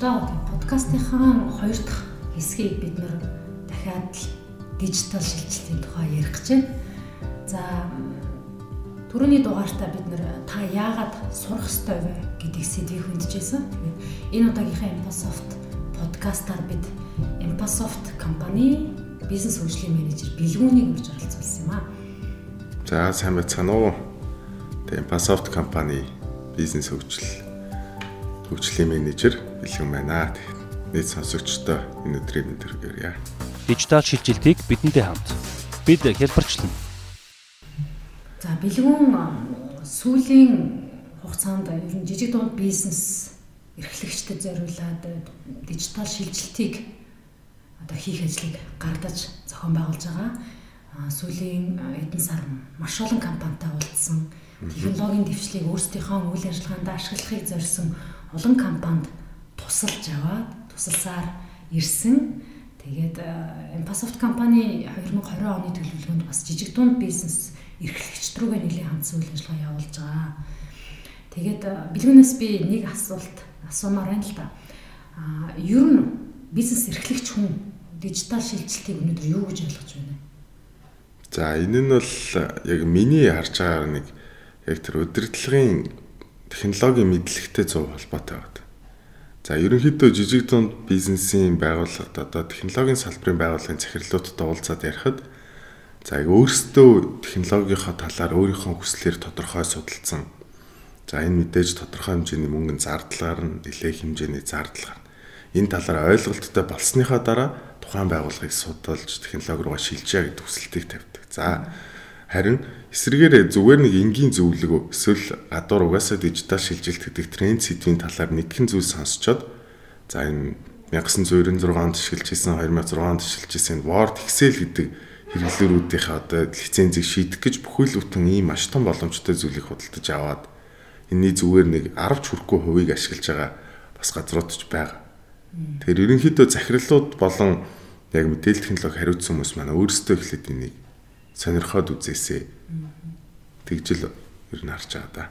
байгаа. Подкастынхаа хоёр дахь хэсгийг бид нэр дахиад дижитал шилжилтийн тухай ярих гэж байна. За түрүүний дугаартаа бид нэр та яагаад сурах ёстой вэ гэдгийг сэдвийг хөндөжсэн. Тэгээд энэ удаагийнхаа Empasoft подкастаар бид Empasoft компани бизнес хөгжлийн менежер бэлгүүнийг урьж оролцуулсан юм аа. За сайн байцгаана уу. Тэгээ Empasoft компани бизнес хөгжил хөгжлийн менежер бэлгэн байна. Нийт сонсогчдоо энэ өдрийн мэнд хүргээрье. Дижитал шилжилтийг бидэнтэй хамт бид хэлбэрчлэн. За бэлгэн сүүлийн хугацаанд ер нь жижиг дунд бизнес эрхлэгчдэд зориулаад дижитал шилжилтийг одоо хийх ажлыг гардаж зохион байгуулж байгаа. Сүүлийн эдэн сар маш олон компанитай уулзсан технологийн дэвшлиг өөрсдийнхөө үйл ажиллагаанд ашиглахыг зорьсон олон компанид тусалж аваад тусалсаар ирсэн. Тэгээд Empasoft компани 2020 оны төлөвлөгөөнд бас жижиг дунд бизнес эрхлэгчд рүүгээ нэлийн хандсан үйл ажиллагаа явуулж байгаа. Тэгээд бэлгүүнээс би нэг асуулт асуумаар байна л да. А ер нь бизнес эрхлэгч хүн дижитал шилжилтийг өнөөдөр юу гэж ойлгож байна? За энэ нь бол яг миний харж байгаагаар нэг яг тэр удирдлагын технологийн мэдлэгтэй 100 холбоотой байдаг. За ерөнхийдөө жижиг дунд бизнесийн байгууллагад одоо технологийн салбарын байгууллагын захирлуудтай уулзаад ярихад за өөрсдөө технологийнхоо талаар өөрийнхөө хүслээр тодорхой судалсан. За энэ мэдээж тодорхой хэмжээний мөнгөнд зардлаар нь нэлээх хэмжээний зардлаар энэ талаар ойлголттой болсныхаа дараа тухайн байгууллагыг судалж технологи руугаа шилжээ гэдэг хүсэлтийг тавьдаг. За Харин эсвэргээр зүгээр нэг энгийн зөвлөгөө эсвэл гадуур угаасаа дижитал шилжилт гэдэг тренд сэдвийн талаар нэгэн зүйл сонсчоод за энэ 1996 онд ашиглаж исэн 2006 онд ашиглаж исэн Word, Excel гэдэг хэрэглээрүүдийнхээ одоо лицензийг шийдэх гэж бүхэл бүтэн ийм маш том боломжтой зүйлийг худалдаж аваад энэний зүгээр нэг 10 ч хүрэхгүй хувийг ашиглаж байгаа бас газрууд ч байгаа. Тэгэхээр ерөнхийдөө захирлууд болон яг мэдээлэл технологи хариуцсан хүмүүс маань өөрсдөө эхлээд энийг сонирхоод үзээсэй. Тэгжэл ер нь харж байгаа да.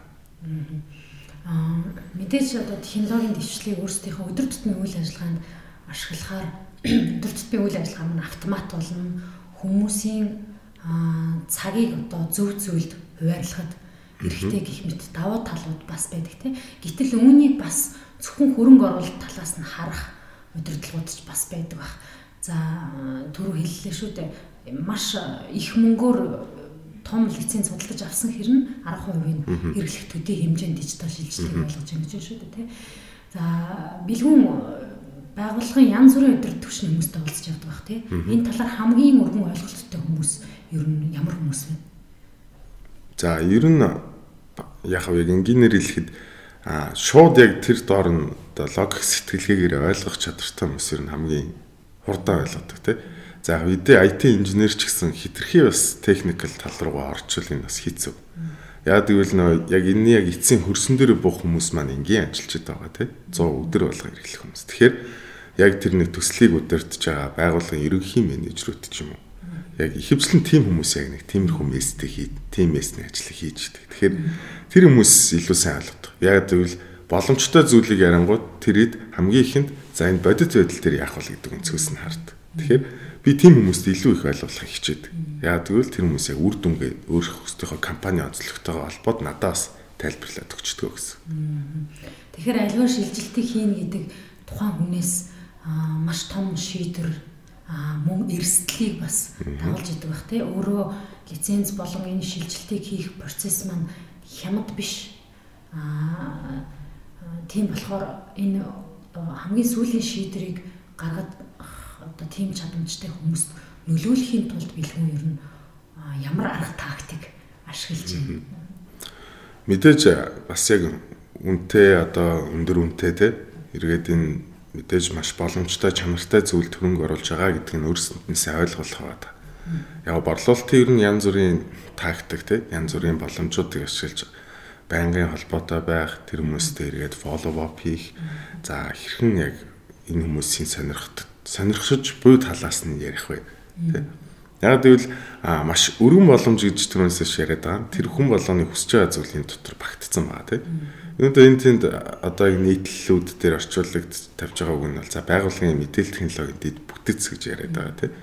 Аа мэдээж одоо технологийн дэвшлийг өөрсдийнхөө өдөр тутмын үйл ажиллагаанд ашиглахаар өдөр тутмын үйл ажиллагаа маань автомат болно. Хүмүүсийн цагийг одоо зөв зөвлөд хуваарлахад хэрэгтэй гих мэт давуу талууд бас байдаг тийм. Гэтэл үүнийг бас зөвхөн хөрөнгө оруулалт талаас нь харах удирдлагууд ч бас байдаг баг. За түрүү хэллээ шүү дээ маш их мөнгөөр том лиценз судалдаж авсан хэрнээ 10% нь хэрэглэх төдий хэмжээнд дижитал шилжилтийг болгож ингэж байна шүү дээ тий. За бэлгүүн байгууллагын янз бүрийн өдөр төвшин хүмүүстэй уулзч явдаг бах тий. Энэ талаар хамгийн өргөн ойлголттой хүмүүс ер нь ямар хүмүүс вэ? За ер нь яг яг энгийнээр хэлэхэд а шууд яг тэр доор нь логик сэтгэлгээгээр ойлгох чадвартай хүмүүс ер нь хамгийн хурдан ойлгодог тий За үедээ IT инженер ч гэсэн хитрхи бас техникэл тал руугаа орчвол энэ бас хэцүү. Яг гэвэл нөө яг энэ яг эцсийн хөрсөн дээр буух хүмүүс маань энгийн ажилчид байгаа тий 100 өдөр болго хэрэглэх хүмүүс. Тэгэхээр яг тэр нэг төслийг удирдах байгаа байгууллагын ерөнхий менежерүүд ч юм уу. Яг ихэвчлэн тим хүмүүс яг нэг тиймэрхүү местэй хий, тим месний ажлыг хийж идэг. Тэгэхээр тэр хүмүүс илүү сайн ойлгодог. Яг гэвэл боломжтой зүйлийг ярангууд тэрэд хамгийн ихэнд за энэ бодит байдал дээр яах вэ гэдэг өнцгөөс нь хардаг. Тэгэхээр би тийм хүмүүст илүү их ойлгуулахыг хичээдэг. Яа тэгвэл тэр хүмүүс яг үр дүнгээ өөрөх хөстийнхөө компани онцлогтойгоо холбоод надаас тайлбарлаад өгчдөг гэсэн. Тэгэхээр аливаа шилжилтийг хийнэ гэдэг тухайн хүнээс маш том шийдвэр мөн эрсдлийг бас дагуулж идэг бах тий өөрөө лиценз болон энэ шилжилтийг хийх процесс маань хямд биш аа тийм болохоор энэ хамгийн сүүлийн шийдвэрийг гаргад одоо тийм чадамжтай хүмүүст нөлөөлөхийн тулд бэлгүүн ер нь ямар арга тактик ашиглаж байна. Мэдээж бас яг үнтэй одоо өндөр үнтэй те эргээд энэ мэдээж маш боломжтой чанартай зүйл төрөнгө оруулж байгаа гэдг нь өөрсдөөсөө ойлгох байгаа. Яг борлуулалтын ер нь янз бүрийн тактик те янз бүрийн боломжуудыг ашиглаж байнгын холбоотой байх тэр хүмүүстэй эргээд follow up хийх за хэрхэн яг энэ хүмүүсийн сонирхт сонирхож буй талаас нь ярих бай. Тэ. Яг гэвэл маш өргөн боломж гэж түрүүнээс яриад байгаа. Тэр хүн болгоны хүсэж байгаа зүйлийн дотор багтцсан байгаа тийм. Өнөөдөр энэ тэнд одоо нийтлэлүүд дээр орчууллагд тавьж байгаа үг нь бол за байгууллагын мэдээлэл технологийн дэд бүтэц гэж яриад байгаа тийм.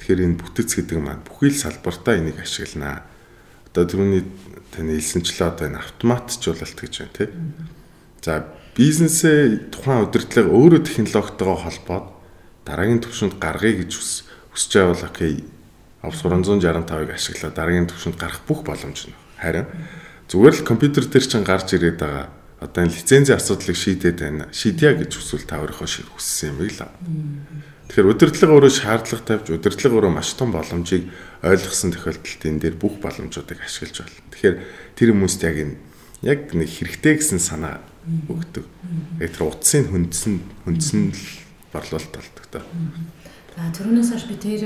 Тэгэхээр энэ бүтэц гэдэг маань бүхий л салбартаа энийг ашигланаа. Одоо түрүүний таны хэлсэнчлээ одоо энэ автоматжуулалт гэж байна тийм. За бизнесээ тухайн удирдлага өөрөө технологитойгоо холбоод дараагийн түвшинд гаргая гэж хүсэж байгаа бол окей Office 365-ыг ашиглаад дараагийн түвшинд гарах бүх боломж нь. Харин зүгээр л компьютер дээр чинь гарч ирээд байгаа одоо энэ лицензийн асуудлыг шийдээд байна. Шийдья гэж хүсвэл та өөрийнхөө хүссэн юм байла. Тэгэхээр удирдлага өөрөө шаардлага тавьж удирдлага өөрөө маш том боломжийг ойлгосон тохиолдолд энэ дээр бүх боломжуудыг ашиглаж байна. Тэгэхээр тэр хүмүүст яг энэ яг нэг хэрэгтэй гэсэн санаа өгдөг. Тэр утсын хүндсэн хүндсэн л борлуулалт болдог та. За түрүүнээс хойш би тэр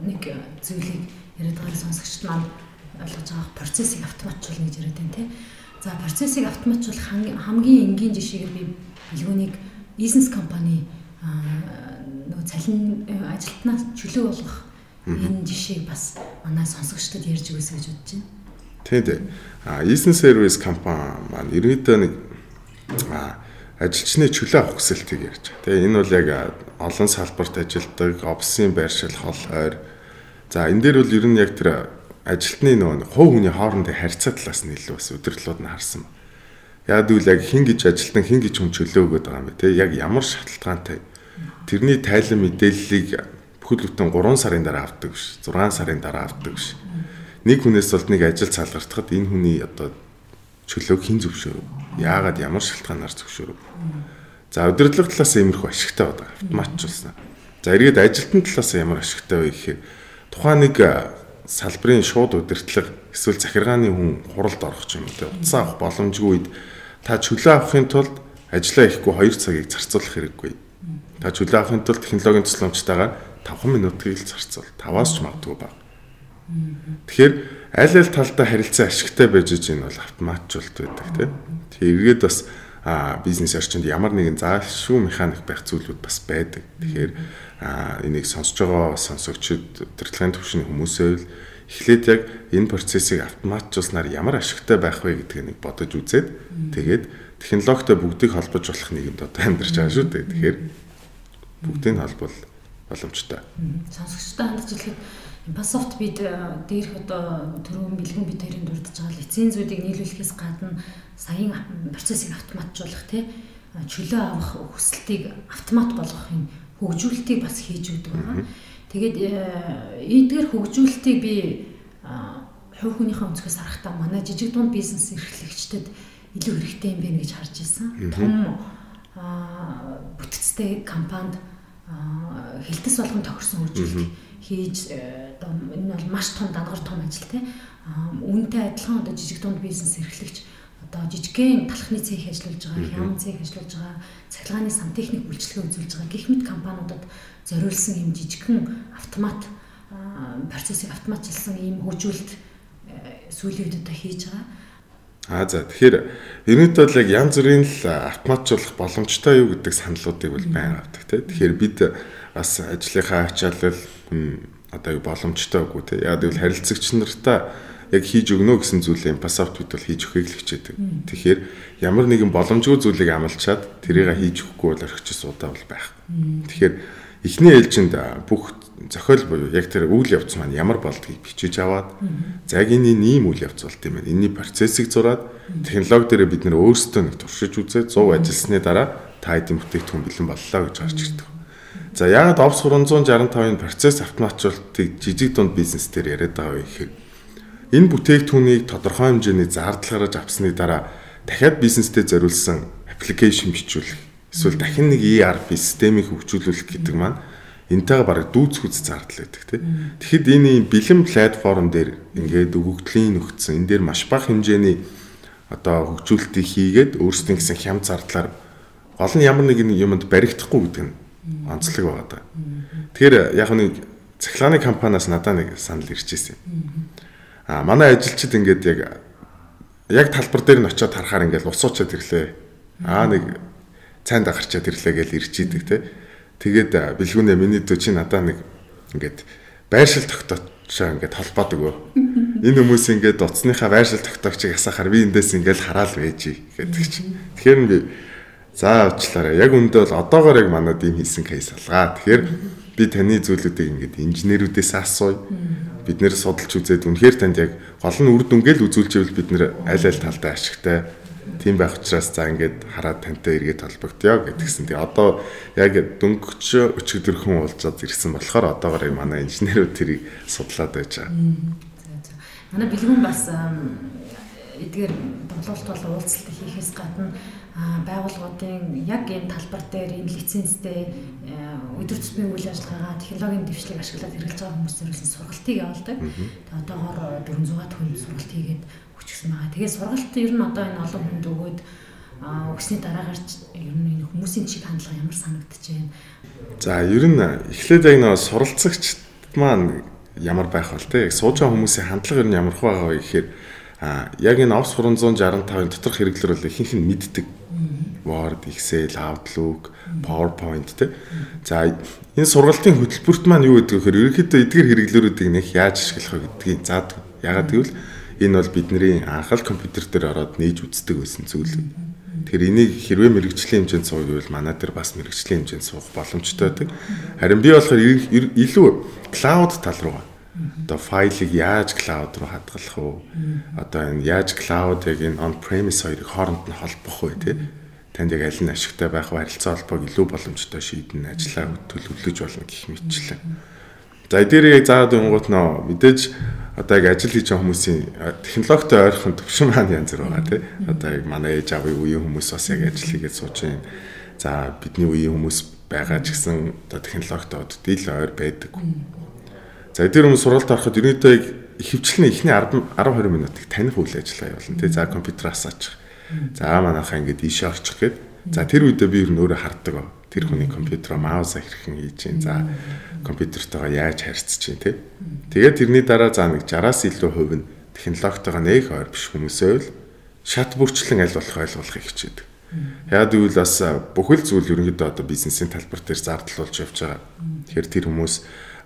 нэг зүйлийг яриад байгаа сонсогчд маань ойлгож байгаа процессыг автоматжуулна гэж яриад байна тийм. За процессыг автоматжуулах хамгийн энгийн жишээг би билгүүнийг бизнес компани нөгөө цалин э, ажилтнаас чөлөө болгох энэ жишээг бас манай сонсогчдод ярьж өгөөсэй гэж бодож байна. Тийм тийм. А бизнес сервис компани маань ерөөдөө нэг ажилчны чөлөө авах хүсэлтийг ярьж байгаа. Тэгээ энэ бол яг олон салбарт ажилладаг, офисын байршил, хол, ойр. За энэ дээр бол ер нь яг тэр ажилтны нөгөө хувь хүний хоорондын харьцаа талаас нь илүү бас өдөрлөлүүд нь харсан. Яг үл яг хин гэж ажилтан хин гэж хүн чөлөө өгöd байгаа юм бэ те яг ямар шалтгаантай тэрний тайлан мэдээллийг бүхэл бүтэн 3 сарын дараа авдаг биш 6 сарын дараа авдаг биш нэг хүнээс бол нэг ажил цалгартахад энэ хүний одоо чөлөөг хэн зөвшөөрөв? Яагаад ямар шалтгаанаар зөвшөөрөв? За удирдлага талаас иймэрхүү ашигтай байдаг. Автоматжуулсан. За эргээд ажилтны талаас ямар ашигтай вэ гэхээр тухайн нэг салбарын шууд удирдлага эсвэл захиргааны хүн хуралд орох юм уу? Утсаа авах боломжгүй үед та чөлөө авахын тулд ажиллаа ихгүй 2 цагийг зарцуулах хэрэггүй. Та чөлөө авахын тулд технологийн тусламжтайгаар 5 минутыг л зарцуул. 5-аас ч магадгүй баг. Тэгэхээр аль аль талдаа харилцан ашигтай байж энэ бол автоматжуулалт байдаг тийм. Тэгээд бас а бизнес орчинд ямар нэгэн заашгүй механик байх зүйлүүд бас байдаг. Тэгэхээр а энийг сонсож байгаа сонсогчид удирдлагын төвшний хүмүүсээ л эхлээд яг энэ процессыг автоматжуулснаар ямар ашигтай байх вэ гэдгийг нэг бодож үзээд тэгээд технологитой бүгдийг холбож болох нийгэмд одоо амьдарч байгаа шүү дээ. Тэгэхээр бүгдийг холбол боломжтой. Сонсогчтой хандж хэлэхэд Басофт бид э, дээрх одоо төрөв бэлгэн хоёрын дурдж байгаа лицензүүдийг нийлүүлэхээс гадна саяын процессыг автоматжуулах тий чөлөө авах хүсэлтийг автомат болгохын хөгжүүлэлтийг бас хийж өгдөг байгаа. Тэгээд э, эдгээр хөгжүүлэлтийг би хувь хүнийхээ өнцгөөс харахтаа манай жижиг дунд бизнес эрхлэгчдэд илүү хэрэгтэй юм байна гэж харж ирсэн. Том бүтцтэй компанид хилтэс болгон тохирсон хөгжүүлэлт хийж э, одоо энэ бол маш том дангар том ажил те үүнтэй адилхан одоо жижиг дунд бизнес эрхлэгч одоо жижигхэн талхны цех ажиллаж байгаа, хямд цех ажиллаж байгаа, цахилгааны сантехник үйлчлэгээ үзүүлж байгаа гэх мэт компаниудад зориулсан юм жижигхэн автомат процессыг автоматжуулсан ийм хөгжүүлэлт э, сүүлийн үед одоо хийж байгаа. А за тэгэхээр ерөнхийдөө бол яг янз бүрийн л автоматжуулах боломжтой юу гэдэг саналуудыг бол байна авдаг тийм. Тэгэхээр бид бас ажлынхаа ачаалал одоо юу боломжтой үгүй те. Яг гэвэл харилцагч нартаа яг хийж өгнө гэсэн зүйлээ пассавт бид бол хийж өгөхийг л хичээдэг. Тэгэхээр ямар нэгэн боломжгүй зүйлийг амлчаад тэрийг хийж өгөхгүй бол орхичс удаа бол байх. Тэгэхээр эхний ээлжинд бүх зохиол буюу яг тэр үйл явц маань ямар болдгийг бичиж аваад за яг энэ ийм үйл явц болт юм байна. Энийний процессыг зураад технологи дээр бид нэр өөрсдөө нэг туршиж үзээд 100 ажилласны дараа та хэдийн бүтээгдэхүүн бэлэн боллоо гэж гарч ирдэг. За яагаад Ops 365-ын процесс автоматжуулалтыг жижиг дунд бизнес дээр яриад байгаа вэ гэхээр энэ бүтээгдэхүүнийг тодорхой хэмжээний зардал гаргаж авсны дараа дахиад бизнестэй зориулсан аппликейшн бичүүлэх эсвэл дахин нэг ERP системийг хөгжүүлүүлэх гэдэг маань энтэйгээ бараг дүүц хүч зардал байдаг тийм. Тэгэхэд энэ бэлэн платформ дээр ингээд өгөгдлийн нөхцөн энэ дээр маш бага хэмжээний одоо хөгжүүлэлтийг хийгээд өөрсдийн гэсэн хям зардлаар гол нь ямар нэгэн юмд баригдахгүй гэдэг нь онцлог байгаа даа. Тэгэхээр яг нэг цахилгааны компаниас надад нэг санал ирж ирсэн. Аа манай ажилчид ингээд яг яг талбар дээр нь очиод харахаар ингээд усуучаад ирлээ. Аа нэг цайнд гарчаад ирлээ гэж ирж идэг те. Тэгээд бэлгүүнээ миний дүү чи надад нэг ингээд байршил тогтоочоо ингээд холбоод өгөө. Энэ хүмүүс ингээд утасныхаа байршил тогтоогчийг асаахаар би эндээс ингээд хараал байжий гэдэг чинь. Тэгэхээр би за уучлаарай. Яг үндэ бол одоогоор яг манад ийм хийсэн кейс алгаа. Тэгэхээр би таны зүйлүүдийг ингээд инженерүүдээс асууя. Бид нэр судалж үзээд үнэхээр танд яг гол нь үр дүнгээл үзүүлжээвэл бид нэр аль аль талдаа ашигтай тийм байх учраас за ингээд хараад тантай эргээд холбогдъё гэдгсэн. Тэгээ одоо яг дөнгөж өчигдөрхөн уулзаад ирсэн болохоор одоогоор манай инженерүүд тэрийг судлаад байж байгаа. Манай бэлгүүн бас эдгээр бодлолт бол уулзалт хийхээс гадна байгууллагуудын яг энэ талбар дээр энэ лицензтэй өдөр тутмын үйл ажиллагаагаа технологийн дэвшлиг ашиглаад хэрэгжилж байгаа хүмүүс зориулсан сургалтыг явуулдаг. Тэгээ одоогоор 400 төгрөг сургалт хийгээд өчгсөн байгаа. Тэгээ сургалт ер нь одоо энэ олон хүнд өгөөд өгсний дараагаар ер нь энэ хүмүүсийн чиг хандлага ямар санагдаж байна? За ер нь эхлээд яг нэг суралцагч маань ямар байх вэ те? Яг сууж байгаа хүмүүсийн хандлага ер нь ямар байгаа вэ гэхээр а яг энэ Office 365-ын доторх хэрэглэр бол ихэнх нь мэддэг. Word, Excel, Outlook, PowerPoint те. За энэ сургалтын хөтөлбөрт маань юу гэдэг вэ гэхээр ерөнхийдөө эдгээр хэрэглэрүүдийг нэг яаж ашиглах вэ гэдгийг заадаг. Ягаад гэвэл энэ бол бидний анхаал компьютер дээр ороод нээж үздэг байсан зүйл. Тэгэхээр энийг хэрвээ мэрэгжлийн хэмжээнд суух гэвэл манай дээр бас мэрэгжлийн хэмжээнд суух боломжтой байдаг. Харин би болохоор илүү клауд тал руу одоо файлыг яаж клауд руу хадгалах вэ? Одоо энэ яаж яг энэ on premise хоёрыг хооронд нь холбох вэ тий? Танд яг аль нь ашигтай байх вэ? Харилцаа холбоог илүү боломжтой шийдэн ажиллаа төлөвлөж болно гэх мэтчлэн. За эдгээрийг заагаад өнгөт нөө мэдээж одоо яг ажил хийж байгаа хүмүүсийн технологитой ойрхон төвшин маань янз бүр байгаа тий. Одоо яг манай ээж аавын үеийн хүмүүс бас яг ажил хийгээд сууж байна. За бидний үеийн хүмүүс байгаа ч гэсэн одоо технологитой оддил ойр байдаг. За тэр хүмүүс сургалт ороход ерөнхийдөө ихэвчлэн эхний 10 20 минутыг таних үйл ажиллагаа явуулна тий. За компьютераас очих. За манайхаа ингээд ийшээ орчих гээд за тэр үедээ би ер нь өөрөө харддаг тэр хүний компьютероо маусаа хэрхэн хийж чинь за компьютертойгоо яаж харьцаж чинь тий. Тэгээд тэрний дараа за нэг 60-аас илүү хувь нь технологитойгоо нэг ойр биш хүмүүсээ л шат бүрчлэн аль болох ойлгуулахыг хичээдэг. Яг гэвэл бас бүхэл зүйл ерөнхийдөө одоо бизнесийн талбар дээр зардлуулж явж байгаа. Тэгэхээр тэр хүмүүс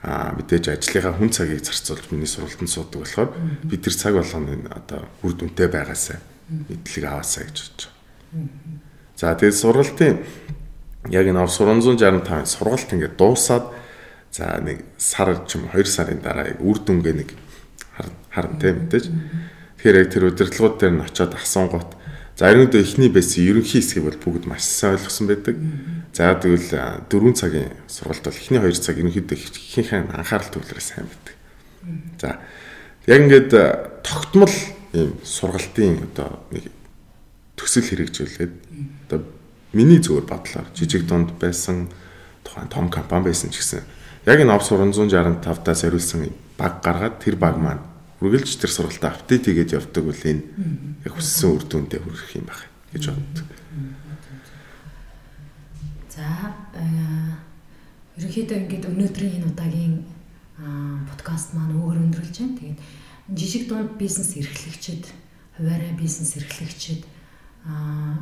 мэдээж ажлынхаа хүн цагийг зарцуулж миний сургалтанд суудаг болохоор бид тэр цаг болгоны одоо үр дүнтэй байгаасаа мэдлэг аваасаа гэж бодож байгаа. За тэгээд сургалтын яг энэ 365 сургалт ингээд дуусаад за нэг сар ч юм 2 сарын дараа яг үр дүнгээ нэг харна тийм мэдээж. Тэгэхээр яг тэр удирдлагууд дээр нь очиод асуунгууд за ерөнхийдөө эхний байсан ерөнхий хэсгийг бол бүгд маш сайн ойлгосон байдаг. За тэгвэл 4 цагийн сургалт бол эхний 2 цаг ерөнхийдөө ихэнх анхаарал төвлөрөө сайн байдаг. За яг ингээд тогтмол ийм сургалтын одоо нэг төсөл хэрэгжүүлээд одоо миний зөвөр бодлоор жижиг дунд байсан тухайн том компани байсан ч гэсэн яг энэ Ops 365-аас зориулсан баг гаргаад тэр баг маань үргэлж тэр сургалтаа апдейт хийгээд явдаг үл энэ яг хүссэн үр дүндээ хүрэх юм байна гэж боддог. За ерөнхийдөө ингээд өнөөдрийн энэ удаагийн подкаст маань өөр өндөрлж байна. Тэгээд жижиг дунд бизнес эрхлэгчид, хуваарай бизнес эрхлэгчид аа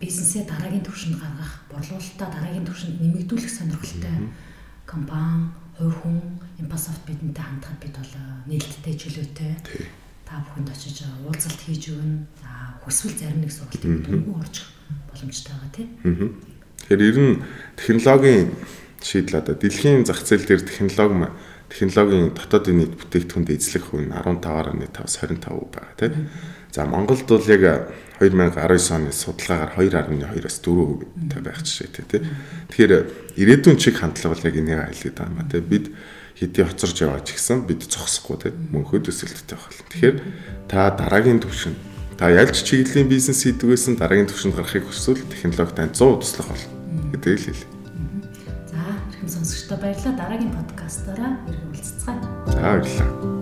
бизнесээ дараагийн түвшинд гаргах, борлуулалтаа дараагийн түвшинд нэмэгдүүлэх сонирхолтой компани, хувь хүн, Impassoft бидэнтэй хандхад бид бол э, нээлттэй чөлөөтэй. Та бүхэнд очиж э, уулзалт хийж өгнө. За хүсвэл зарим нэг сургалтыг дөнгөн орж боломжтой байгаа тийм. Тэгэхээр ер нь технологийн шийдэл одоо дэлхийн зах зээл дээр технологи технологийн дотоодын нийт бүтээгдэхүүнд эзлэх хүн 15.5-аас 25% байгаа тийм. За Монголд бол яг 2019 оны судалгаагаар 2.2-аас 4% байх жишээтэй тий. Тэгэхээр ирээдүйн чиг хандлага бол яг энийг айлгээд байгаа юм ба тий. Бид хэдий хоцорж яваач гэсэн бид зогсохгүй тий. Мөнхөд өсөлттэй байх болно. Тэгэхээр та дараагийн түвшинд та ялж чиглэлийн бизнес хийдэг байсан дараагийн түвшинд гарахыг хүсвэл технологи тань 100 туслах болно гэдэг л хэлээ. За, хэрхэн сонсогчдоо баярлалаа. Дараагийн подкастаараа иргэн уулзцгаая. За баярлалаа.